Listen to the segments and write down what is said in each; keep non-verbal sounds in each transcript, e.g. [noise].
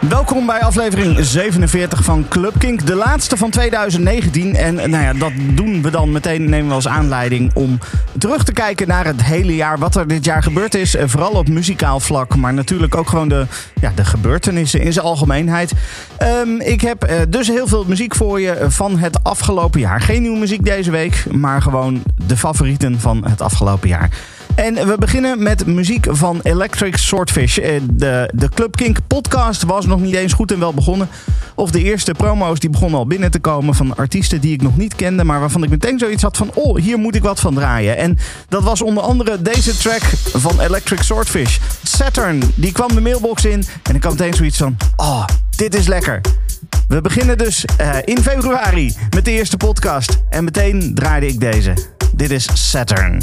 Welkom bij aflevering 47 van Club Kink, de laatste van 2019. En nou ja, dat doen we dan meteen, nemen we als aanleiding om terug te kijken naar het hele jaar. Wat er dit jaar gebeurd is, eh, vooral op muzikaal vlak, maar natuurlijk ook gewoon de, ja, de gebeurtenissen in zijn algemeenheid. Ehm, ik heb eh, dus heel veel muziek voor je van het afgelopen jaar. Geen nieuwe muziek deze week, maar gewoon de favorieten van het afgelopen jaar. En we beginnen met muziek van Electric Swordfish. Eh, De, de Club Kink podcast was nog niet eens goed en wel begonnen. Of de eerste promo's die begonnen al binnen te komen van artiesten die ik nog niet kende. Maar waarvan ik meteen zoiets had van, oh, hier moet ik wat van draaien. En dat was onder andere deze track van Electric Swordfish. Saturn, die kwam de mailbox in. En ik had meteen zoiets van, oh, dit is lekker. We beginnen dus eh, in februari met de eerste podcast. En meteen draaide ik deze. Dit is Saturn.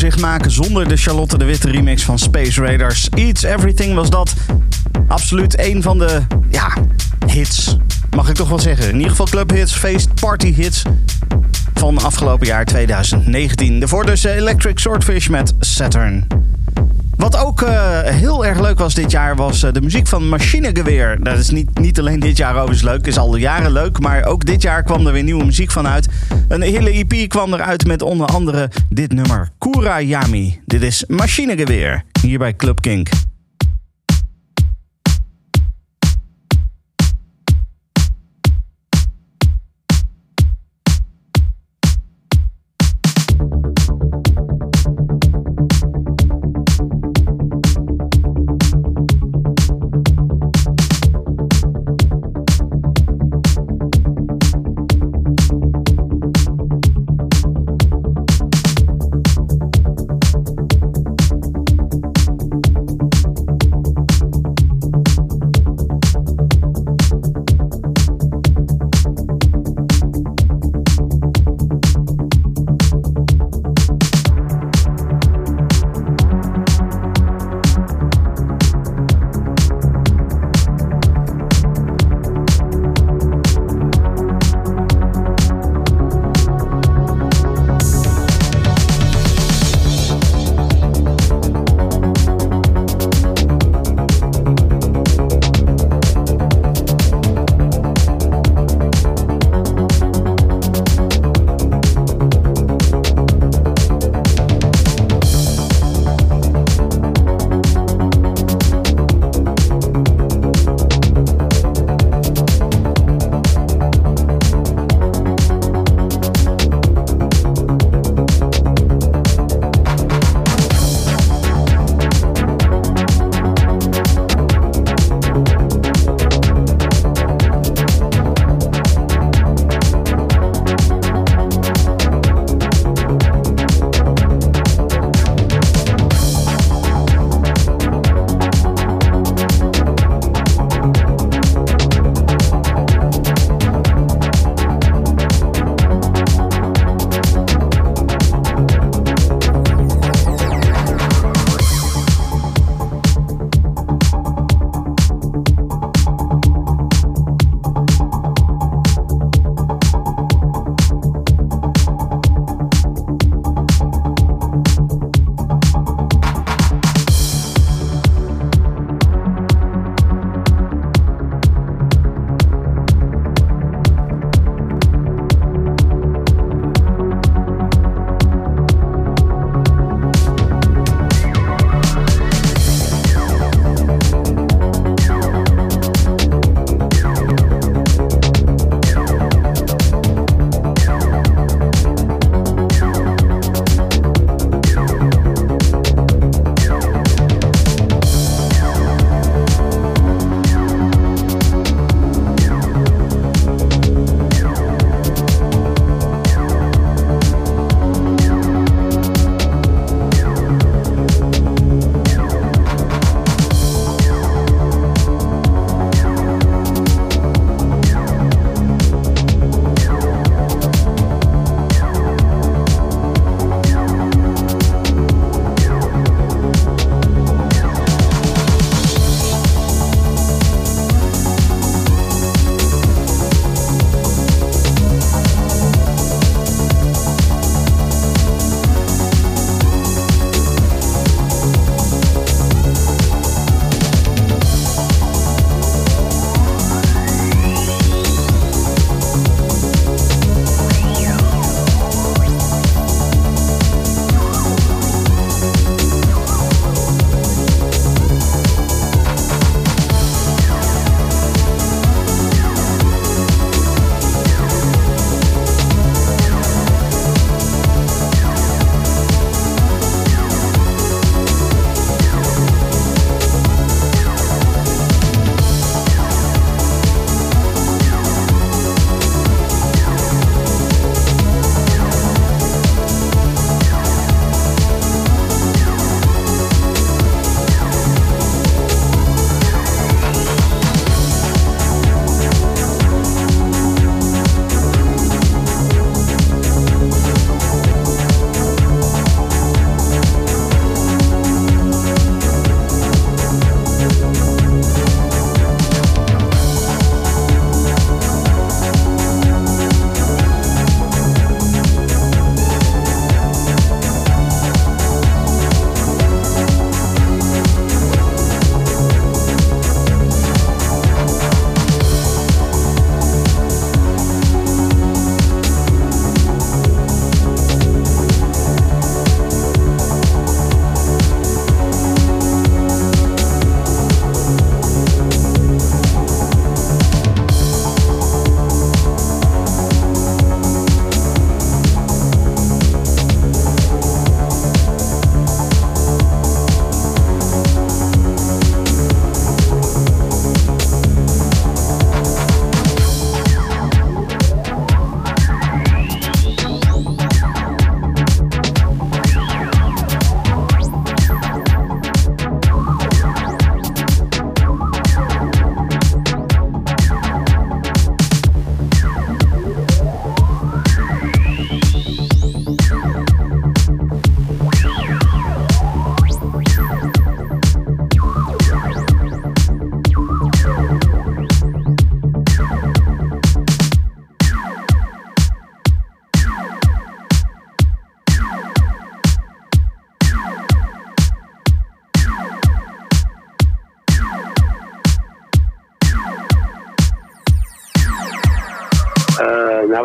jaaroverzicht maken zonder de Charlotte de Witte remix van Space Raiders. Eats Everything was dat. Absoluut een van de ja, hits, mag ik toch wel zeggen. In ieder geval clubhits, feest, party hits van afgelopen jaar 2019. Daarvoor dus Electric Swordfish met Saturn. Wat ook uh, heel erg leuk was dit jaar was uh, de muziek van Machinegeweer. Dat is niet, niet alleen dit jaar overigens leuk, is al jaren leuk. Maar ook dit jaar kwam er weer nieuwe muziek van uit. Een hele EP kwam eruit met onder andere dit nummer. Kura Yami. Dit is Machinegeweer. Hier bij Club Kink.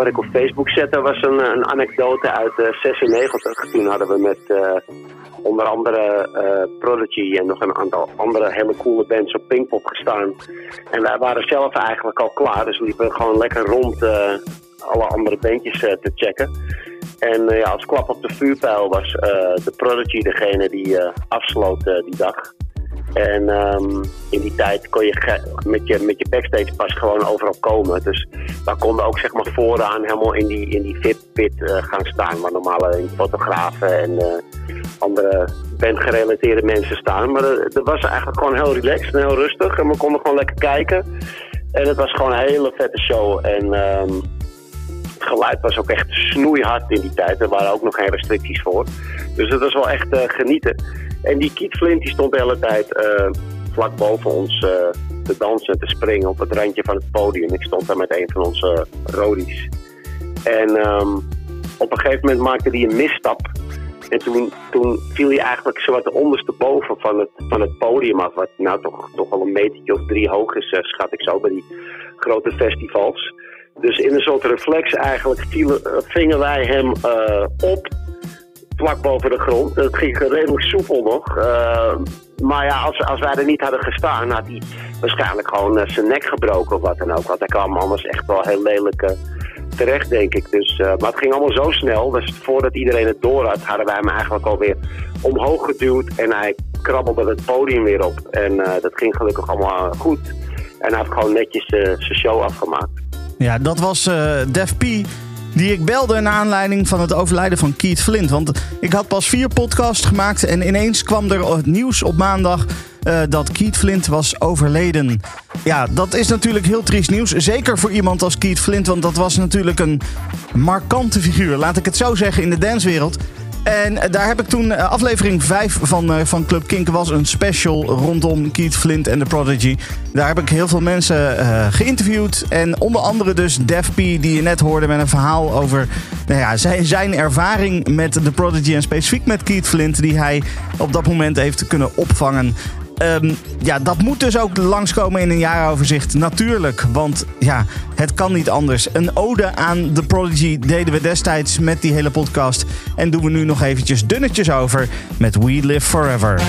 Wat ik op Facebook zette was een, een anekdote uit uh, 96. Toen hadden we met onder andere Prodigy en nog een aantal andere hele coole bands op Pinkpop gestaan. En wij waren zelf eigenlijk al klaar, dus we liepen gewoon lekker rond alle andere bandjes te checken. En ja, als klap op de vuurpijl was de Prodigy degene die afsloot die dag. En um, in die tijd kon je met je, met je backstage pas gewoon overal komen. Dus we konden ook zeg maar vooraan helemaal in die, in die VIP-pit uh, gaan staan. Waar normale fotografen en uh, andere bandgerelateerde mensen staan. Maar dat uh, was eigenlijk gewoon heel relaxed en heel rustig. En we konden gewoon lekker kijken. En het was gewoon een hele vette show. En um, het geluid was ook echt snoeihard in die tijd. Er waren ook nog geen restricties voor. Dus het was wel echt genieten. En die Keith Flint die stond de hele tijd vlak boven ons te dansen, te springen op het randje van het podium. Ik stond daar met een van onze rodies. En um, op een gegeven moment maakte hij een misstap. En toen, toen viel hij eigenlijk zo wat de ondersteboven van het, van het podium af. Wat nou toch, toch al een metertje of drie hoog is, uh, schat ik zo, bij die grote festivals. Dus in een soort reflex eigenlijk vielen, vingen wij hem op vlak boven de grond. Het ging redelijk soepel nog. Uh, maar ja, als, als wij er niet hadden gestaan, had hij waarschijnlijk gewoon uh, zijn nek gebroken of wat dan ook. Want hij kwam anders echt wel heel lelijk uh, terecht, denk ik. Dus, maar het ging allemaal zo snel. Dus voordat iedereen het door had, hadden wij hem eigenlijk alweer omhoog geduwd. En hij krabbelde het podium weer op. En dat ging gelukkig allemaal goed. En hij heeft gewoon netjes zijn show afgemaakt. Ja, dat was Def P die ik belde naar aanleiding van het overlijden van Keith Flint. Want ik had pas vier podcasts gemaakt en ineens kwam er het nieuws op maandag uh, dat Keith Flint was overleden. Ja, dat is natuurlijk heel triest nieuws. Zeker voor iemand als Keith Flint, want dat was natuurlijk een markante figuur. Laat ik het zo zeggen in de dancewereld. En daar heb ik toen, eh, aflevering 5 van, uh, van Club Kink was een special rondom Keith Flint en The Prodigy. Daar heb ik heel veel mensen geïnterviewd. En onder andere dus Def P, die je net hoorde met een verhaal over nou ja, zijn, zijn ervaring met The Prodigy en specifiek met Keith Flint, die hij op dat moment heeft kunnen opvangen. Um, ja, dat moet dus ook langskomen in een jaaroverzicht. Natuurlijk, want ja, het kan niet anders. Een ode aan The Prodigy deden we destijds met die hele podcast. En doen we nu nog eventjes dunnetjes over met We Live Forever.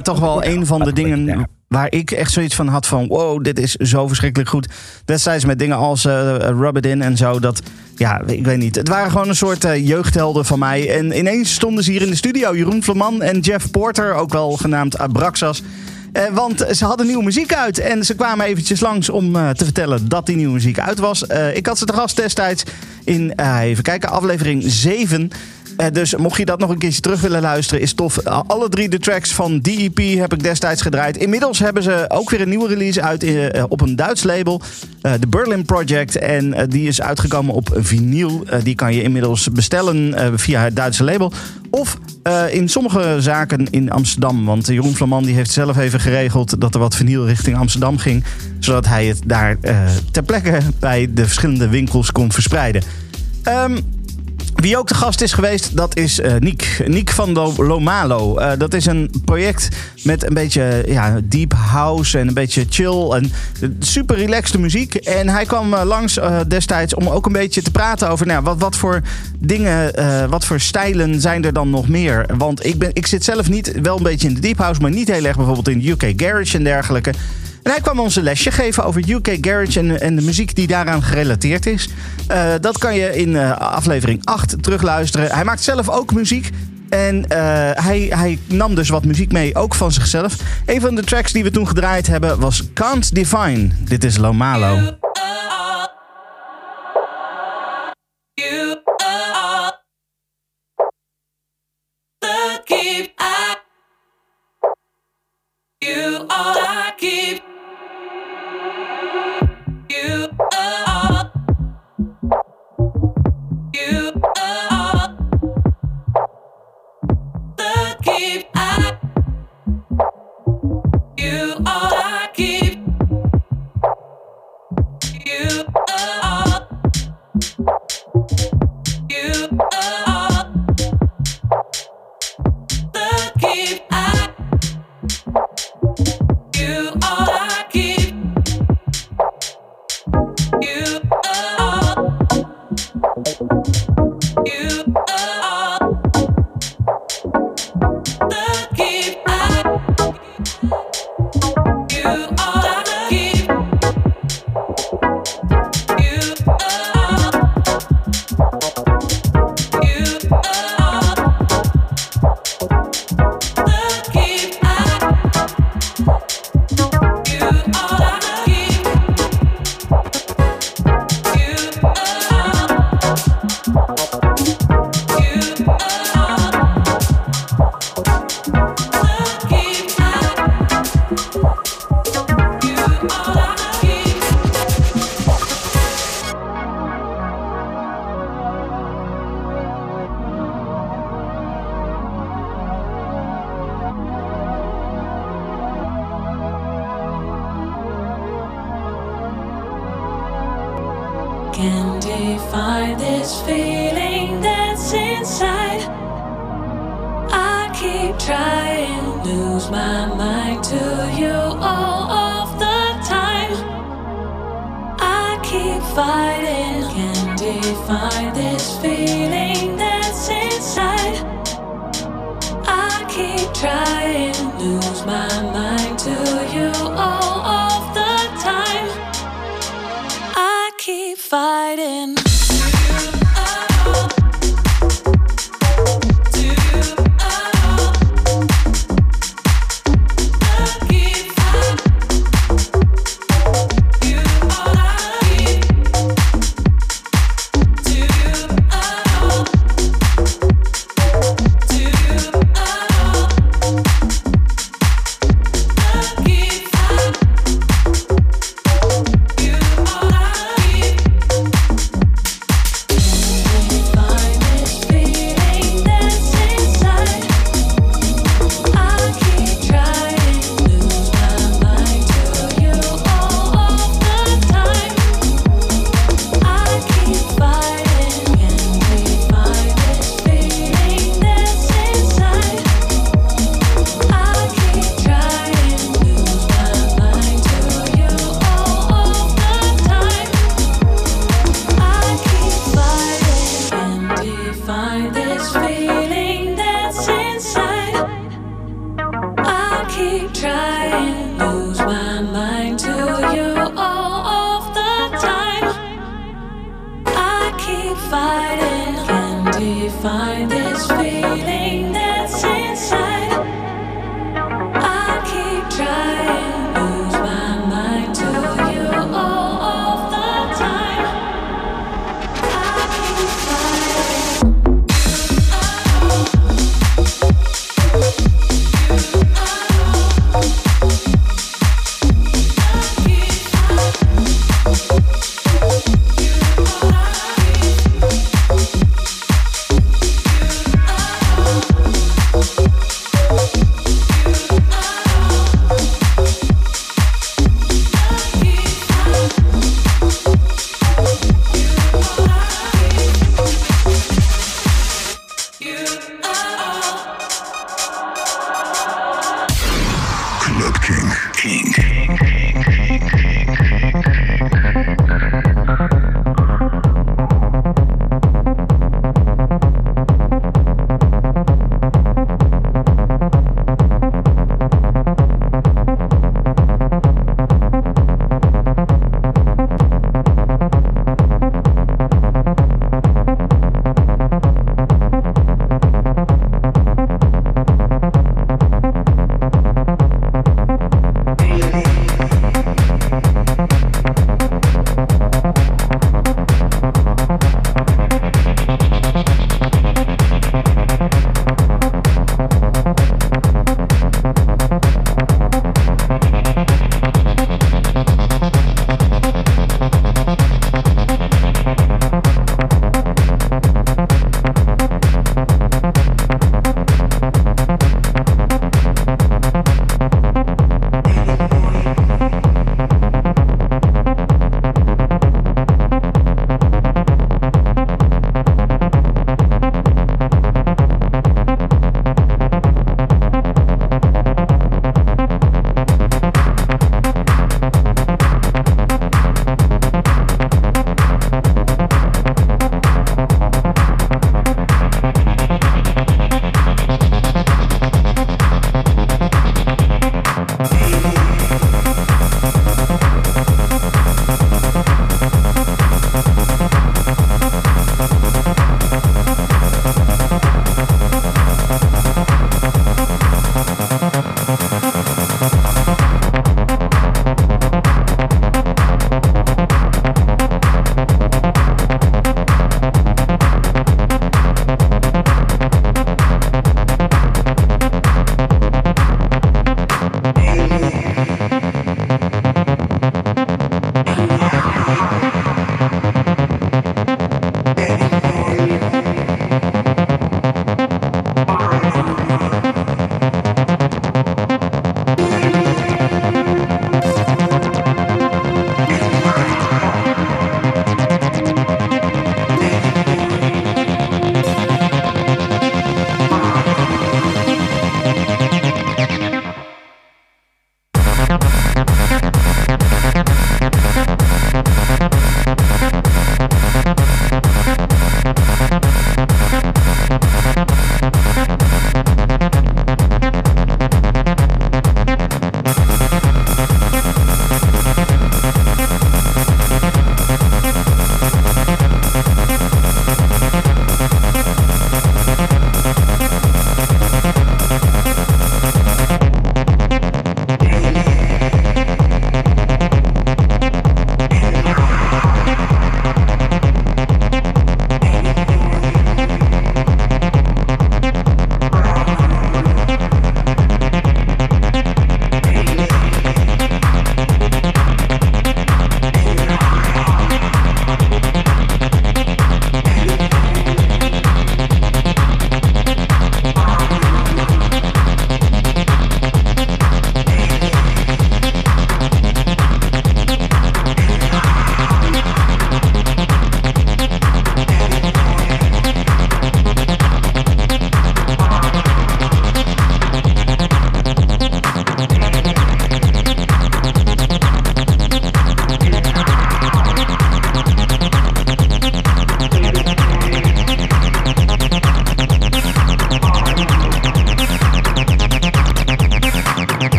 Toch wel een van de dingen waar ik echt zoiets van had van wow, dit is zo verschrikkelijk goed. Destijds met dingen als uh, Rub It In en zo, dat, ja, ik weet niet. Het waren gewoon een soort uh, jeugdhelden van mij. En ineens stonden ze hier in de studio, Jeroen Vleman en Jeff Porter, ook wel genaamd Abraxas. Uh, want ze hadden nieuwe muziek uit en ze kwamen eventjes langs om uh, te vertellen dat die nieuwe muziek uit was. Uh, ik had ze te gast destijds in, even kijken, aflevering 7. Eh, dus mocht je dat nog een keertje terug willen luisteren, is tof. Alle drie de tracks van DEP heb ik destijds gedraaid. Inmiddels hebben ze ook weer een nieuwe release uit uh, op een Duits label. De Berlin Project. En die is uitgekomen op vinyl. die kan je inmiddels bestellen via het Duitse label. Of in sommige zaken in Amsterdam. Want Jeroen Flaman die heeft zelf even geregeld dat er wat vinyl richting Amsterdam ging. Zodat hij het daar ter plekke bij de verschillende winkels kon verspreiden. Um, wie ook de gast is geweest, dat is uh, Niek. Niek van Lomalo. Uh, dat is een project met een beetje ja, deep house en een beetje chill. En super relaxte muziek. En hij kwam uh, langs destijds om ook een beetje te praten over nou, wat, wat voor dingen, wat voor stijlen zijn er dan nog meer. Want ik, ben, ik zit zelf niet, wel een beetje in de deep house, maar niet heel erg bijvoorbeeld in UK Garage en dergelijke. En hij kwam ons een lesje geven over UK Garage en, de muziek die daaraan gerelateerd is. Uh, dat kan je in uh, aflevering 8 terugluisteren. Hij maakt zelf ook muziek. En uh, hij, hij nam dus wat muziek mee, ook van zichzelf. Een van de tracks die we toen gedraaid hebben was Can't Define. Dit is Lomalo. fighting Can't define this feeling that's inside. I keep trying, lose my mind to you all of the time. I keep fighting.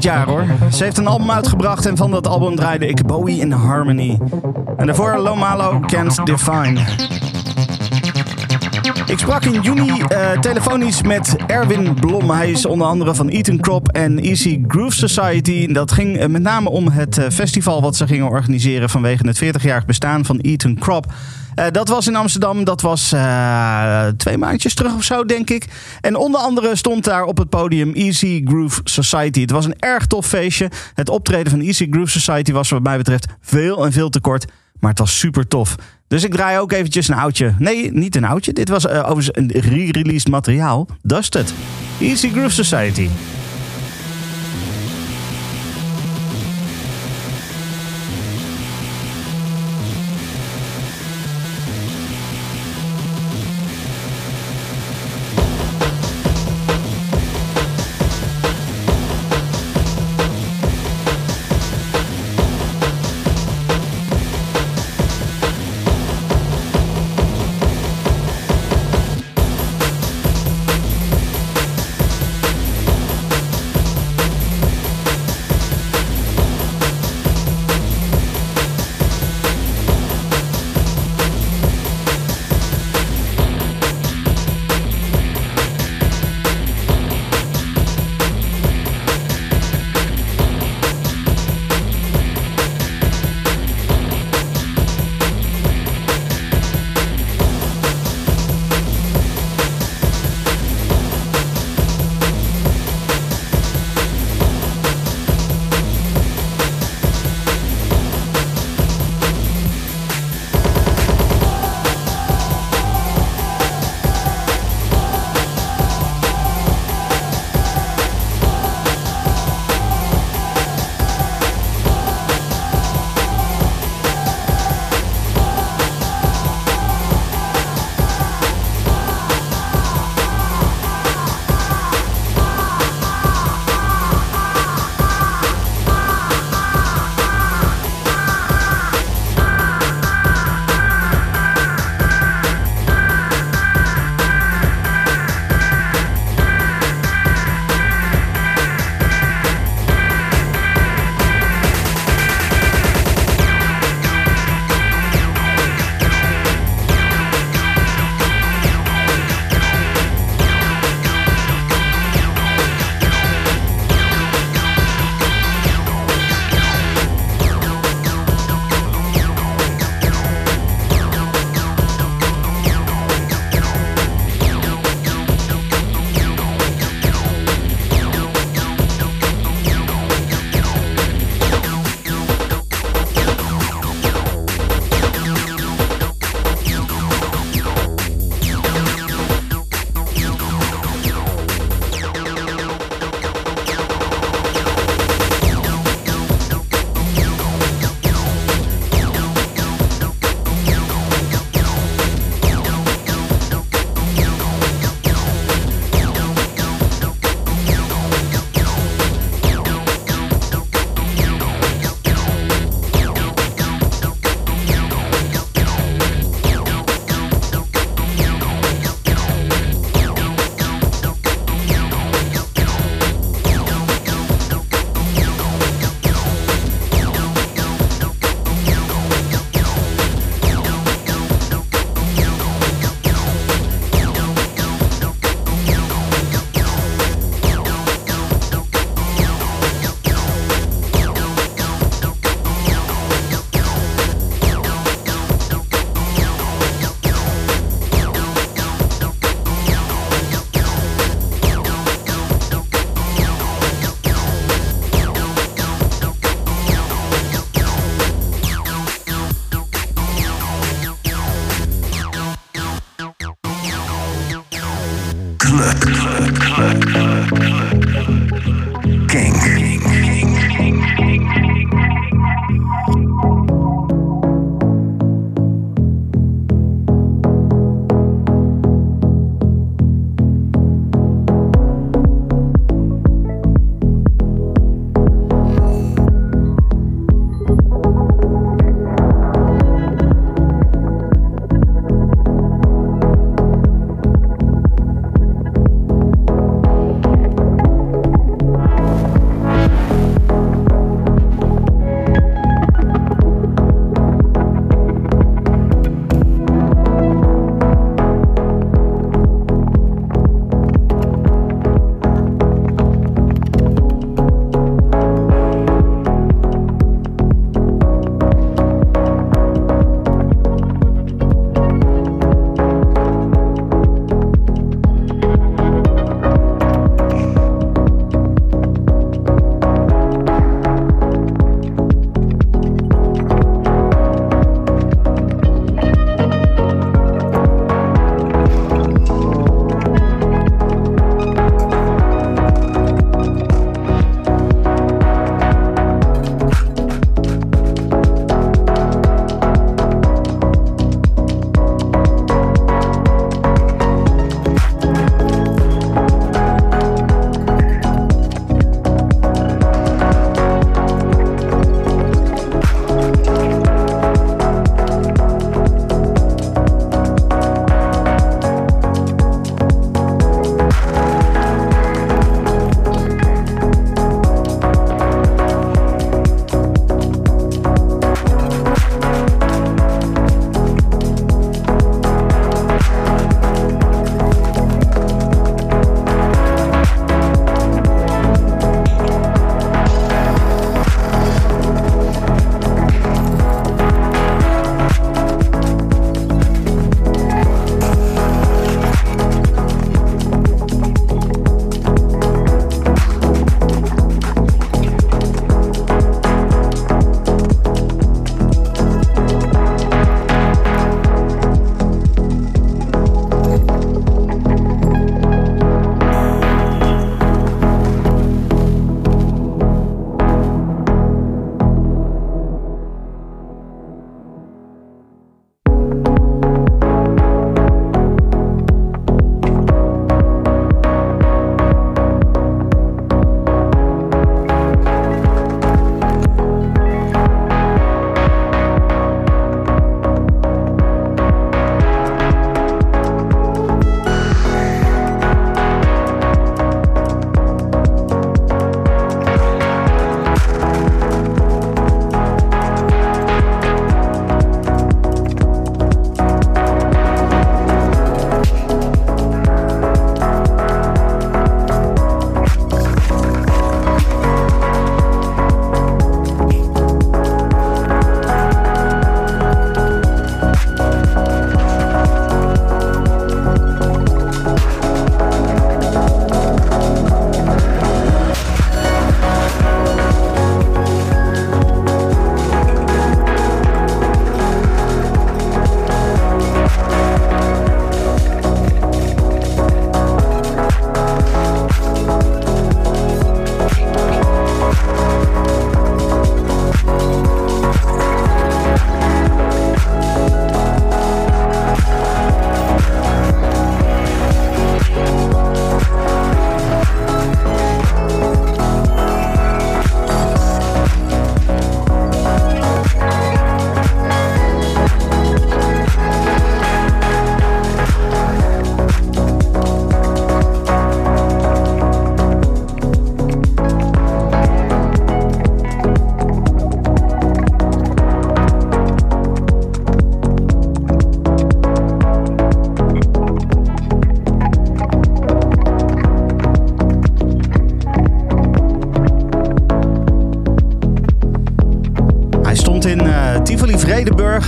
Dit jaar hoor. Ze heeft een album uitgebracht en van dat album draaide ik Bowie in Harmony. En daarvoor Lomalo Can't Define. Ik sprak in juni uh, telefonisch met Erwin Blom. Hij is onder andere van Eaton Crop en Easy Groove Society. Dat ging uh, met name om het uh, festival wat ze gingen organiseren vanwege het 40-jarig bestaan van Eaton Crop. Uh, dat was in Amsterdam. Dat was uh, twee maandjes terug of zo, denk ik. En onder andere stond daar op het podium Easy Groove Society. Het was een erg tof feestje. Het optreden van Easy Groove Society was wat mij betreft veel en veel te kort. Maar het was super tof. Dus ik draai ook eventjes een oudje. Nee, niet een oudje. Dit was uh, overigens een re-released materiaal. Dusted. Easy Groove Society.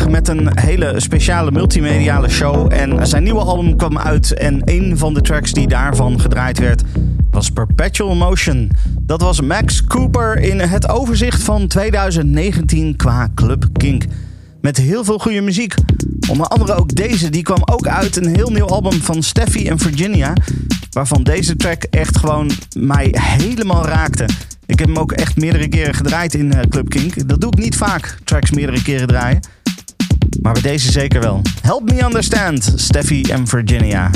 Met een hele speciale multimediale show. En zijn nieuwe album kwam uit en een van de tracks die daarvan gedraaid werd was Perpetual Motion. Dat was Max Cooper in het overzicht van 2019 qua Club Kink. Met heel veel goede muziek. Onder andere ook deze, die kwam ook uit een heel nieuw album van Steffi en Virginia. Waarvan deze track echt gewoon mij helemaal raakte. Ik heb hem ook echt meerdere keren gedraaid in eh, Club Kink. Dat doe ik niet vaak, tracks meerdere keren draaien. Maar bij deze zeker wel. Help Me Understand, Steffi en Virginia.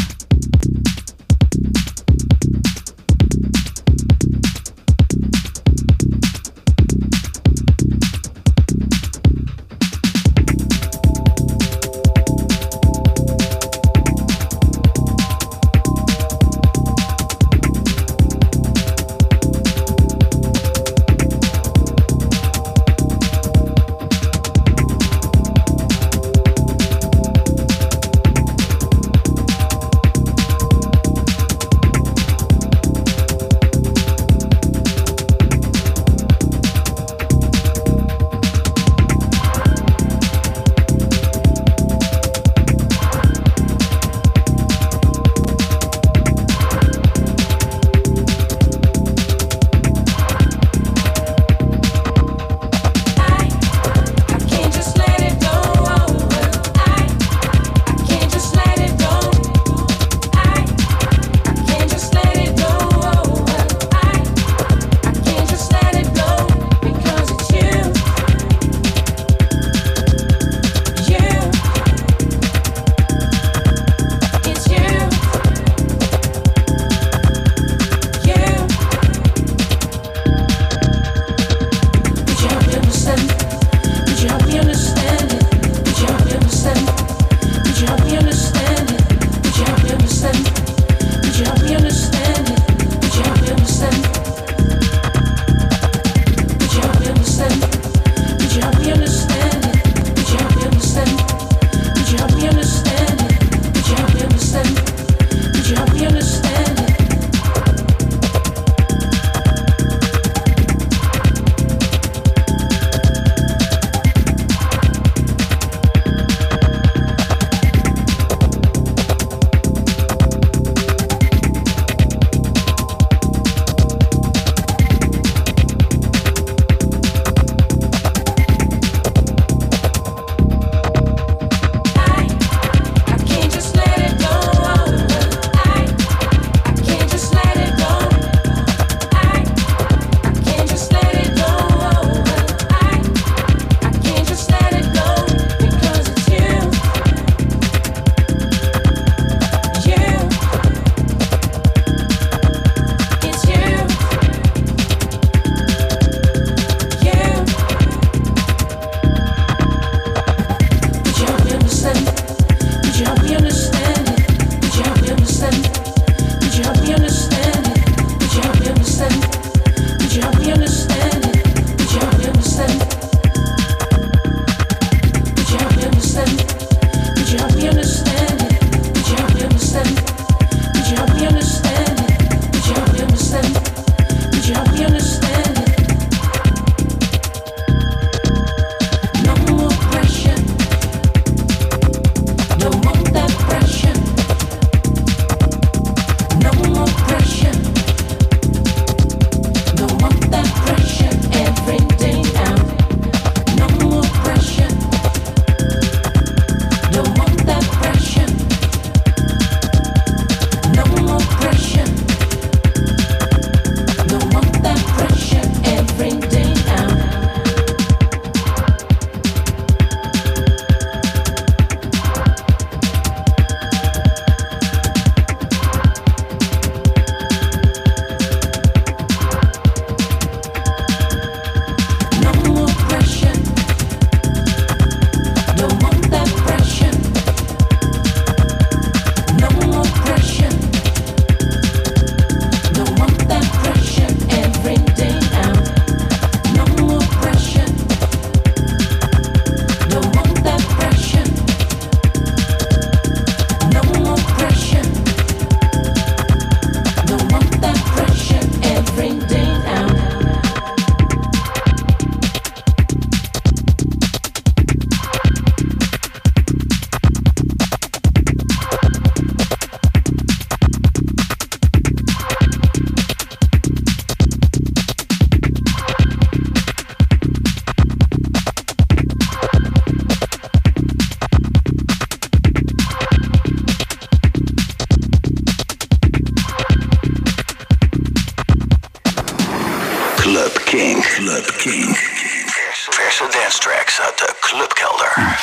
King. Club King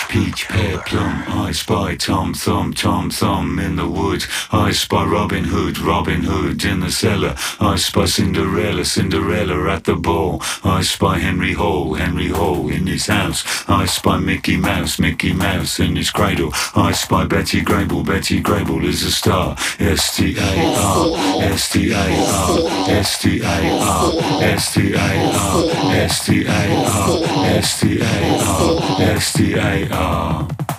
peach, pear, plum. I spy Tom Thumb, Tom Thumb in the wood. I spy Robin Hood, Robin Hood in the cellar. I spy Cinderella, Cinderella at the ball. I spy Henry Hall, Henry Hall in his house. I spy Mickey Mouse, Mickey Mouse in his cradle. I spy Betty Grable, Betty Grable is a star. S T A R, S T S-T-A-R, S-T-A-R.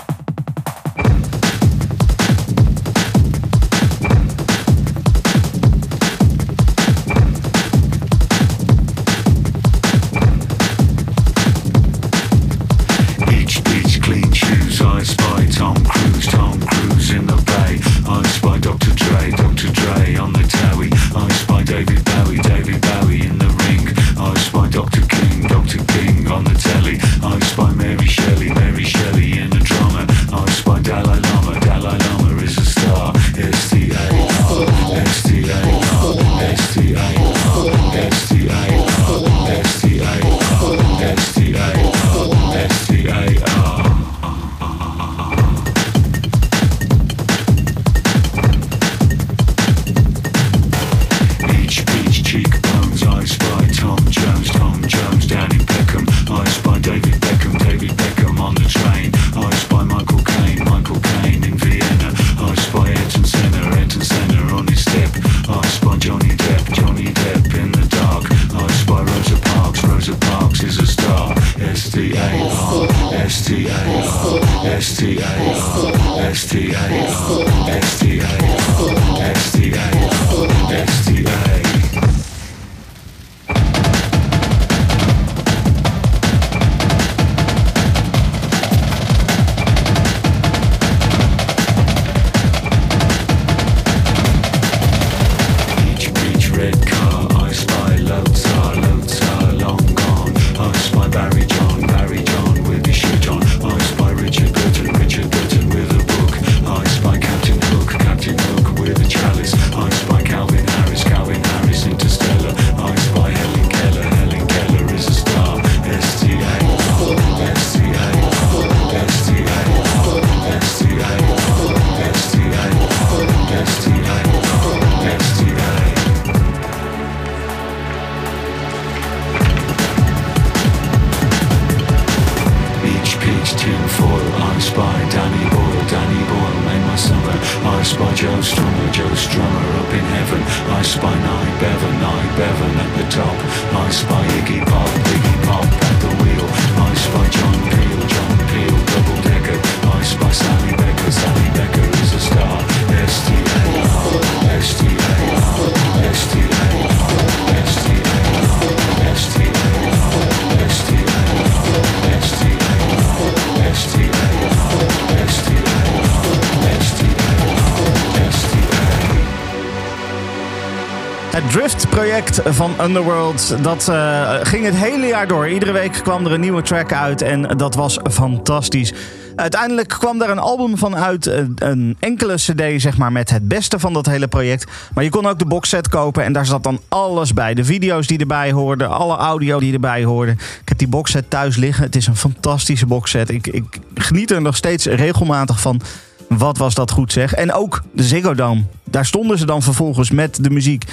Van Underworld, dat eh, ging het hele jaar door. Iedere week kwam er een nieuwe track uit en dat was fantastisch. Uiteindelijk kwam er een album van uit, een- een enkele cd zeg maar, met het beste van dat hele project. Maar je kon ook de boxset kopen en daar zat dan alles bij. De video's die erbij hoorden, alle audio die erbij hoorde. Ik heb die boxset thuis liggen. Het is een fantastische boxset. Ik, ik geniet er nog steeds regelmatig van. Wat was dat goed zeg. En ook de Ziggo Dome. Daar stonden ze dan vervolgens met de muziek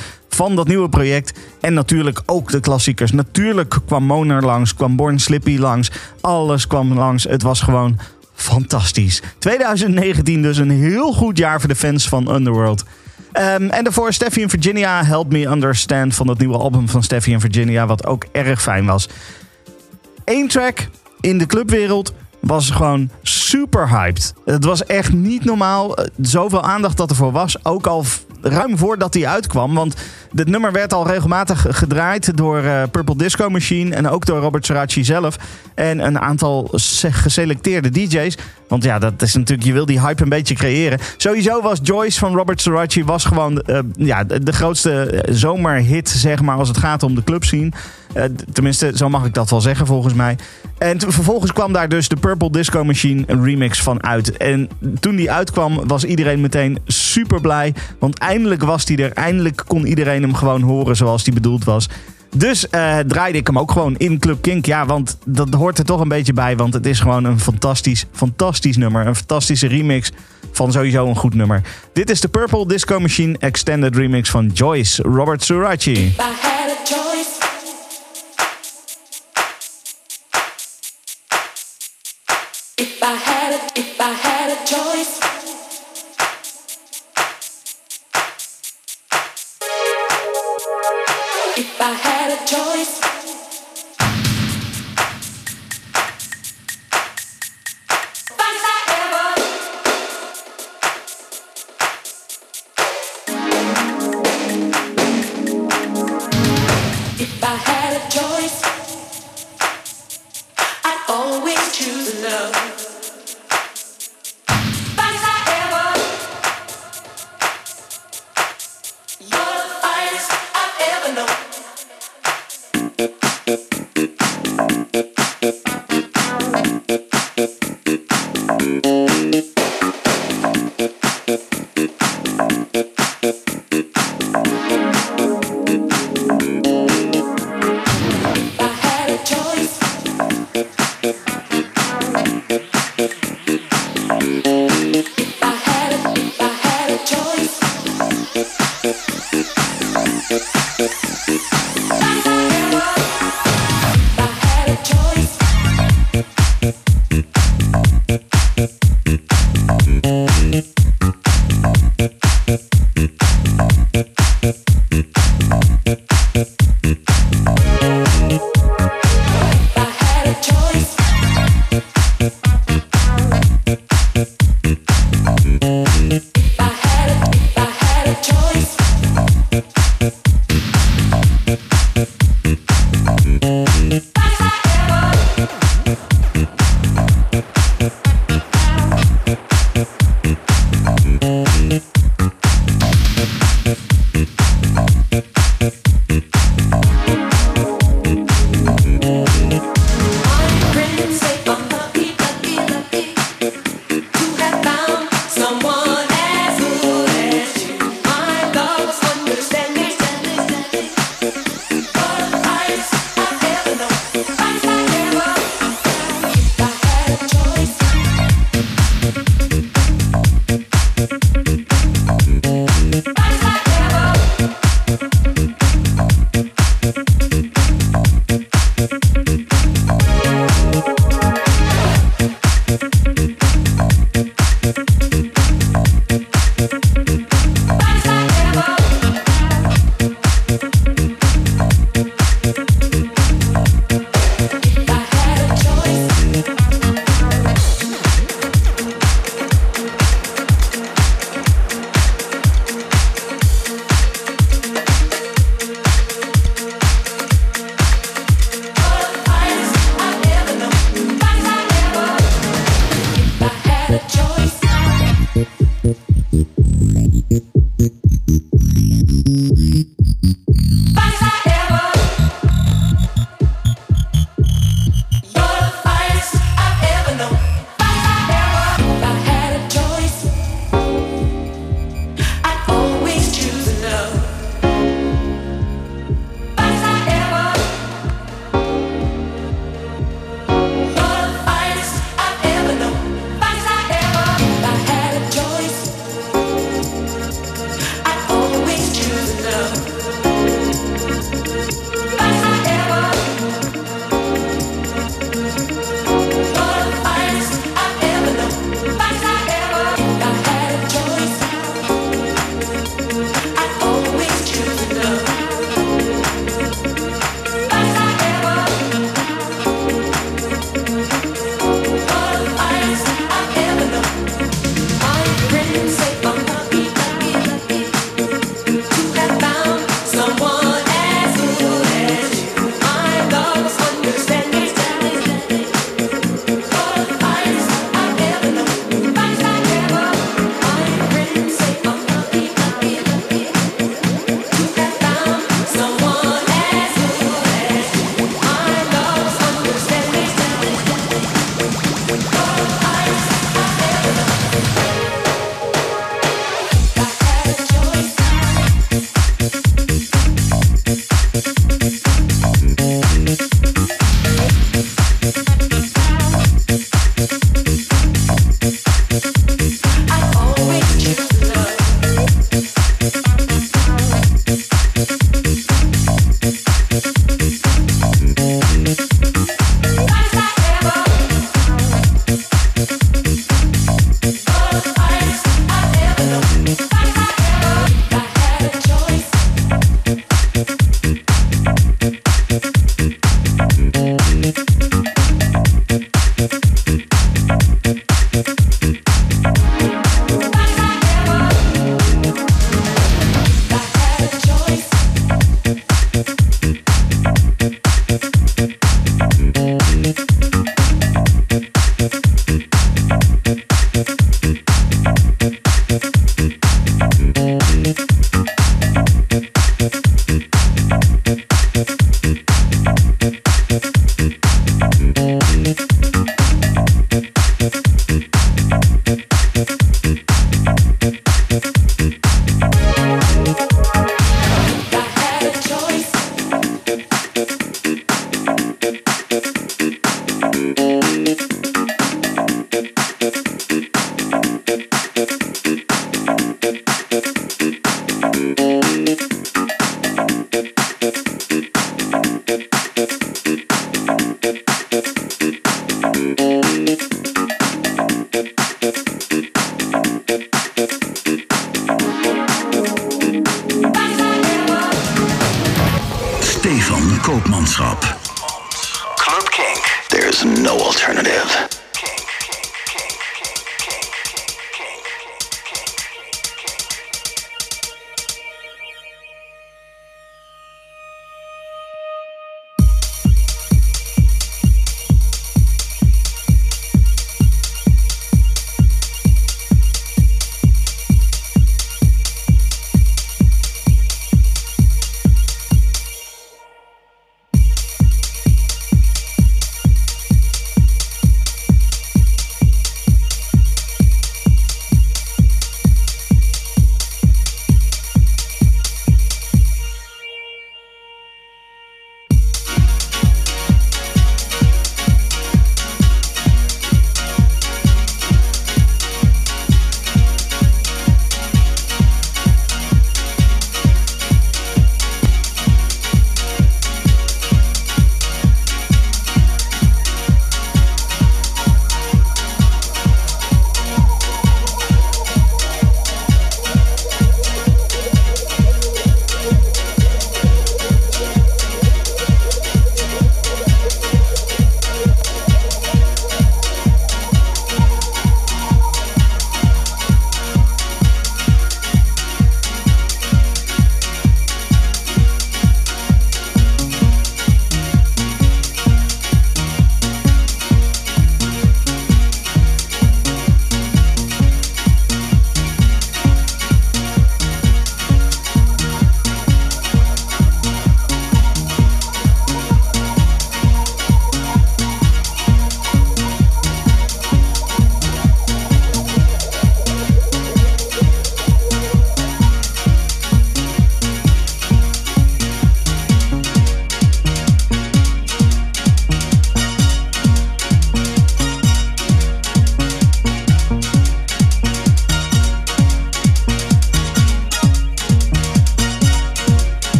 van dat nieuwe project. En natuurlijk ook de klassiekers. Natuurlijk kwam Moner langs, kwam Born Slippy langs. Alles kwam langs. Het was gewoon fantastisch. 2019 dus een heel goed jaar voor de fans van Underworld. Ehm, en daarvoor Steffi en Virginia, Help Me Understand van dat nieuwe album van Steffi en Virginia. Wat ook erg fijn was. Eén track in de clubwereld was gewoon super hyped. Het was echt niet normaal. eh, Zoveel aandacht dat ervoor was. Ook al ruim voordat hij uitkwam. Want dit nummer werd al regelmatig gedraaid door eh, Purple Disco Machine. En ook door Robert Sarachi zelf. En een aantal se- geselecteerde DJ's. Want ja, dat is natuurlijk, je wil die hype een beetje creëren. Sowieso was Joyce van Robert Sarachi was gewoon eh, ja, de, grootste eh, zomerhit, zeg maar, als het gaat om de clubscene. D- tenminste, zo mag ik dat wel zeggen volgens mij. En vervolgens kwam daar dus de Purple Disco Machine remix van uit. En toen die uitkwam was iedereen meteen super blij. Want eindelijk was die er. Eindelijk kon iedereen hem gewoon horen zoals die bedoeld was. Dus eh, draaide ik hem ook gewoon in Club Kink. Ja, want dat hoort er toch een beetje bij. Want het is gewoon een fantastisch, fantastisch nummer. Een fantastische remix van sowieso een goed nummer. Dit is de Purple Disco Machine Extended Remix van Joyce Robert Surachi. If I had a choice,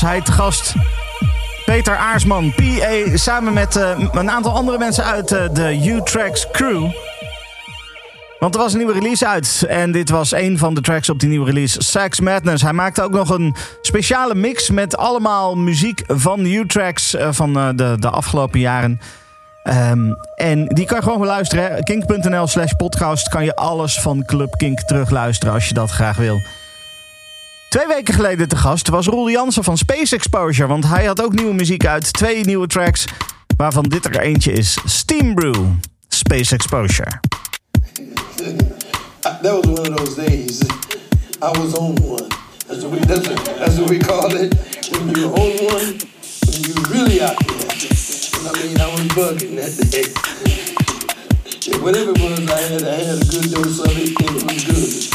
was hij te gast. Peter Aarsman, PA, samen met eh, een aantal andere mensen uit eh, de U-Tracks crew. Want er was een nieuwe release uit. En dit was een van de tracks op die nieuwe release, Sex Madness. Hij maakte ook nog een speciale mix met allemaal muziek van U-Tracks eh, van de, de afgelopen jaren. Ehm, en die kan je gewoon beluisteren. Kink.nl slash podcast kan je alles van Club Kink terugluisteren als je dat graag wil. Twee weken geleden te gast was Roel Jansen van Space Exposure. Want hij had ook nieuwe muziek uit. Twee nieuwe tracks, waarvan dit er eentje is. Steam Brew, Space Exposure. [laughs] that was one of those days. I was on one. That's what we, that's what, that's what we call it. When you're on one, when you're really out there. I mean, I was bugging that day. [laughs] Whatever it was I had, I had a good dose of it, and it was good.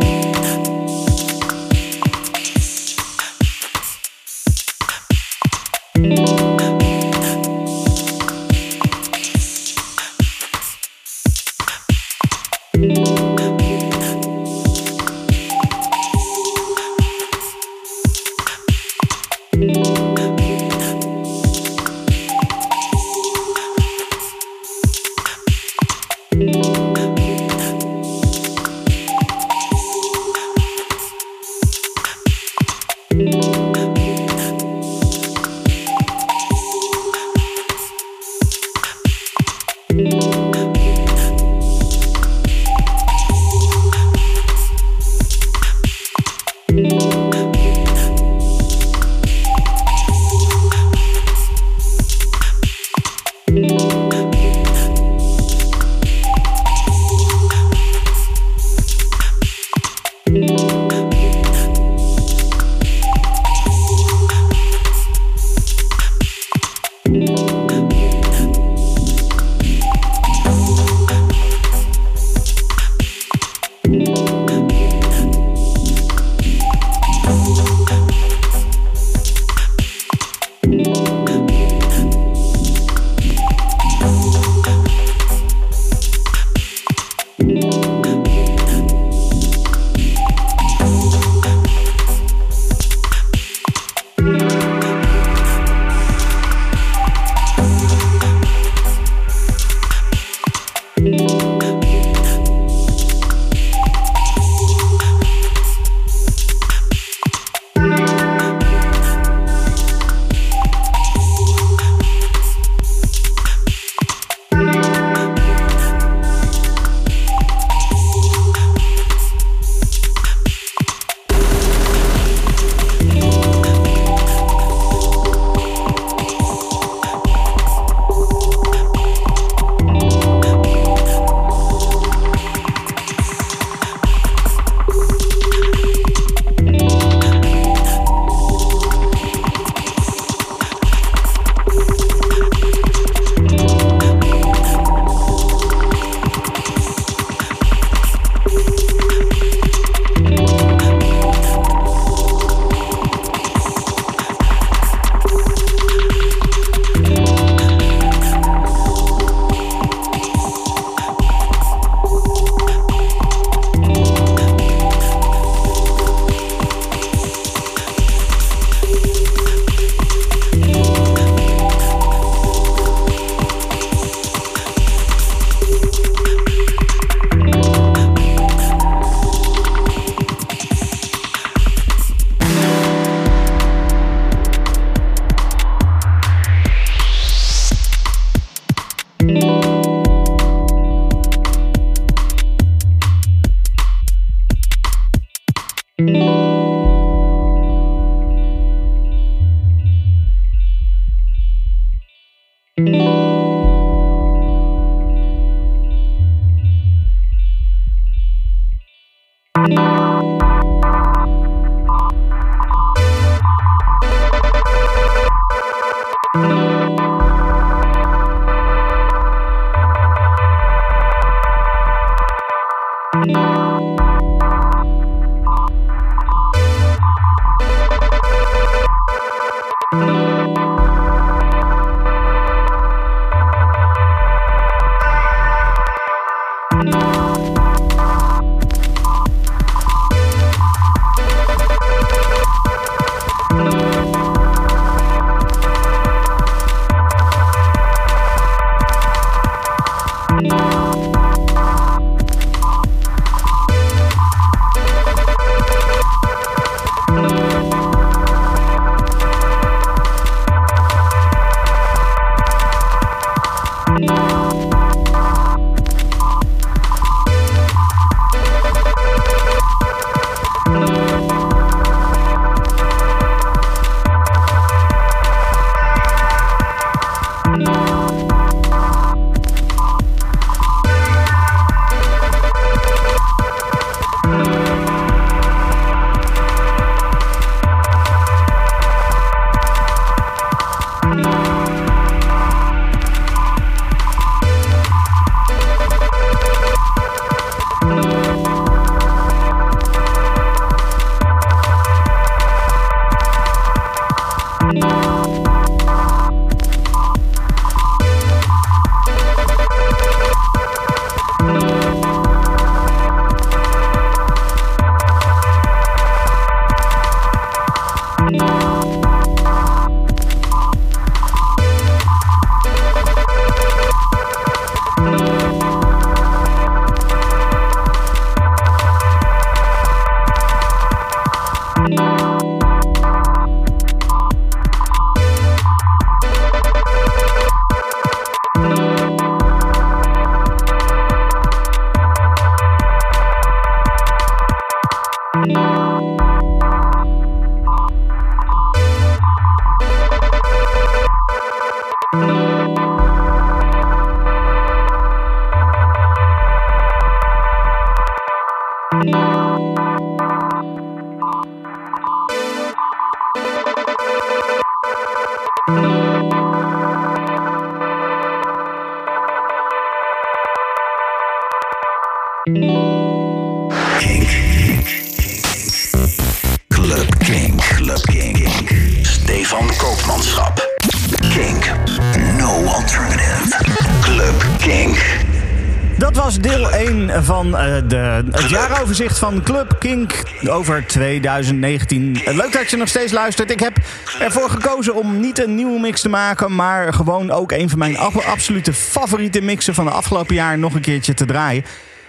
van Club Kink over 2019. Eh, Leuk dat je nog steeds luistert. Ik heb ervoor gekozen om niet een nieuwe mix te maken, maar gewoon ook een van mijn ab- absolute favoriete mixen van de afgelopen jaar nog een keertje te draaien.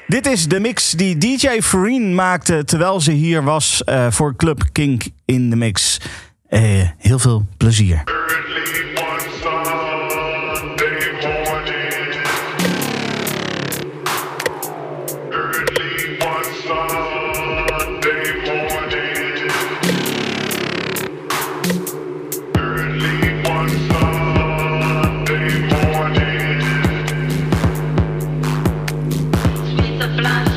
Dit is de mix die DJ Farine maakte terwijl ze hier was eh, voor Club Kink in de mix. Eh, heel veel plezier. blood.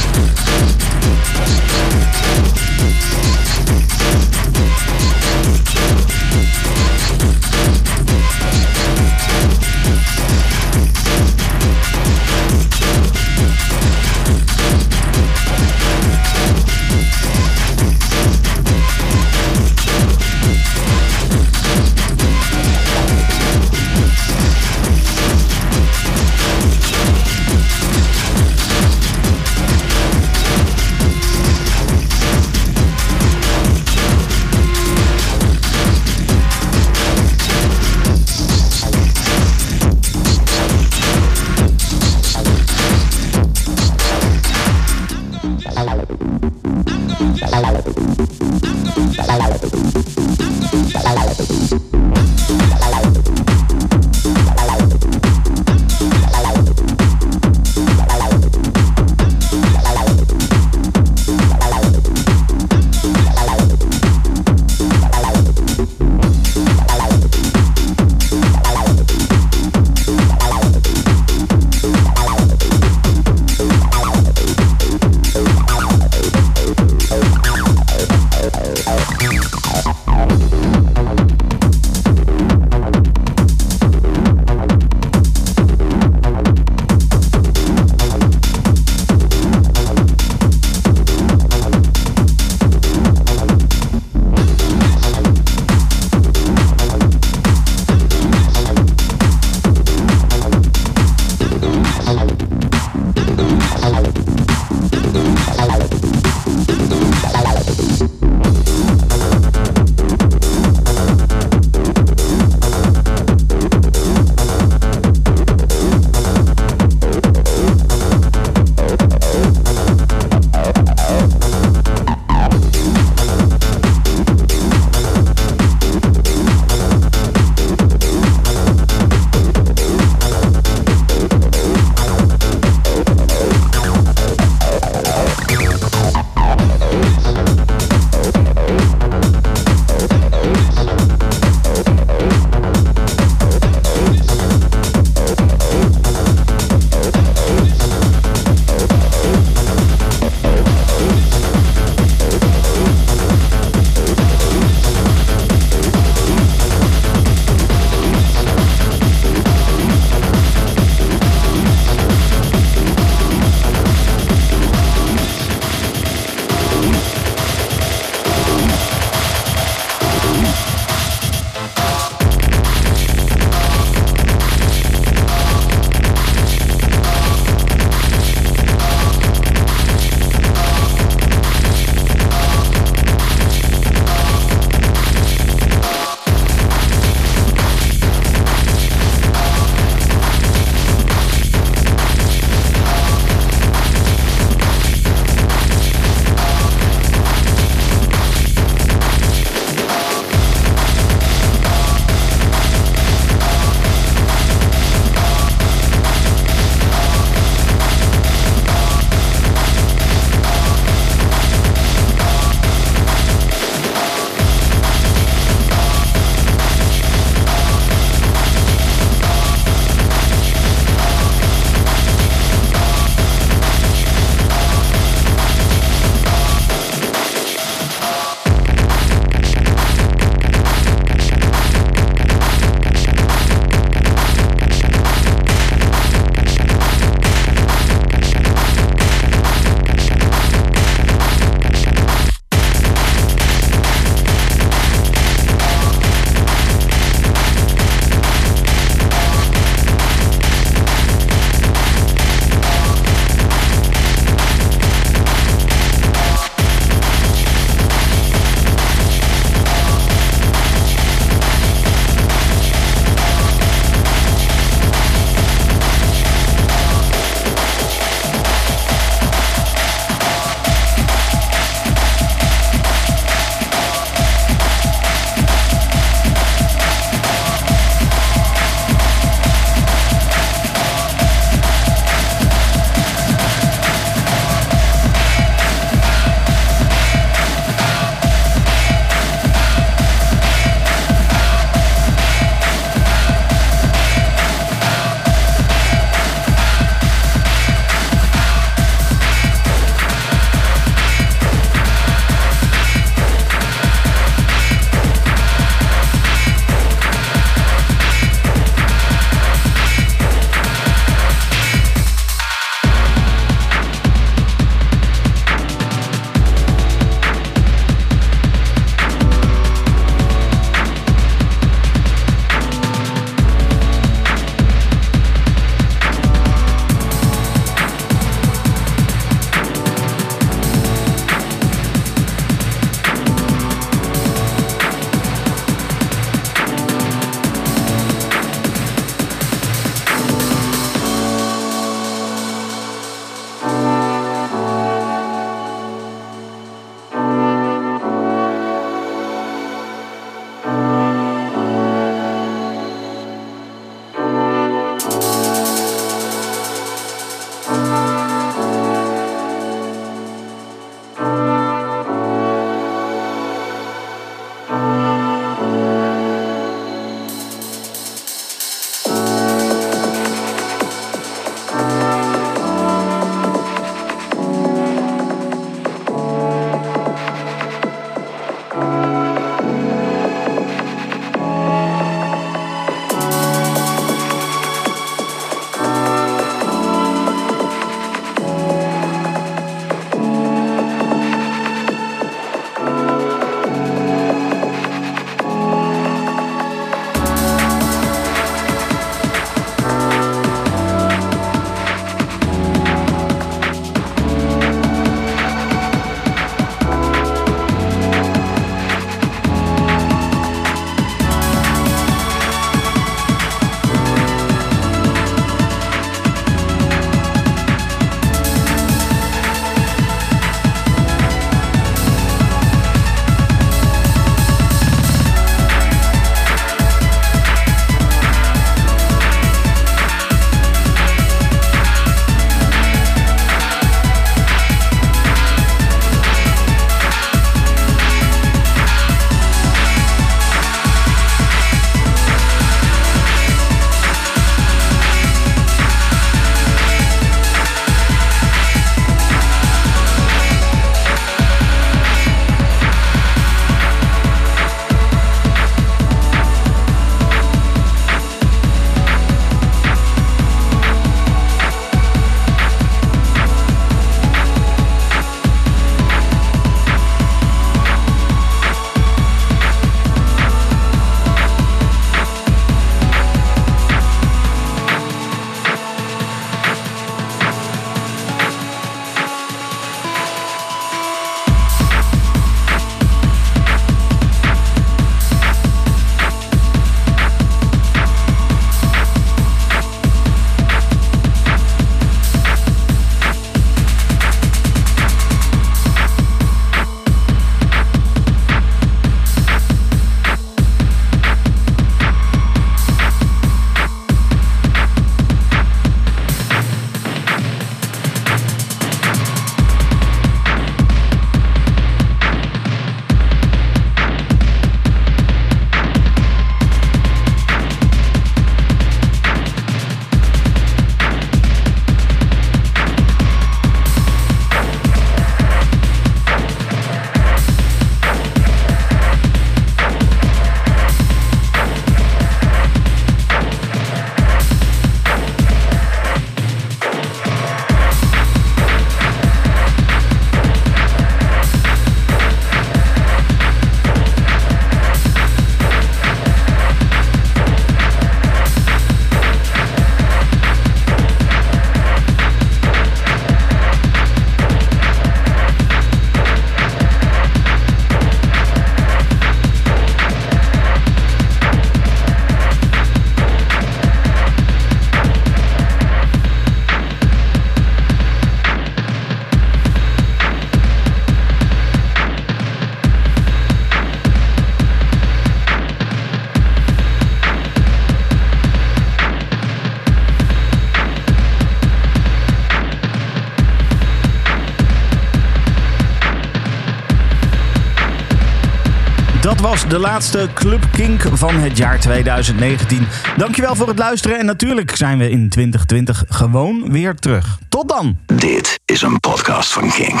De laatste Club Kink van het jaar 2019. Dankjewel voor het luisteren en natuurlijk zijn we in 2020 gewoon weer terug. Tot dan! Dit is een podcast van Kink.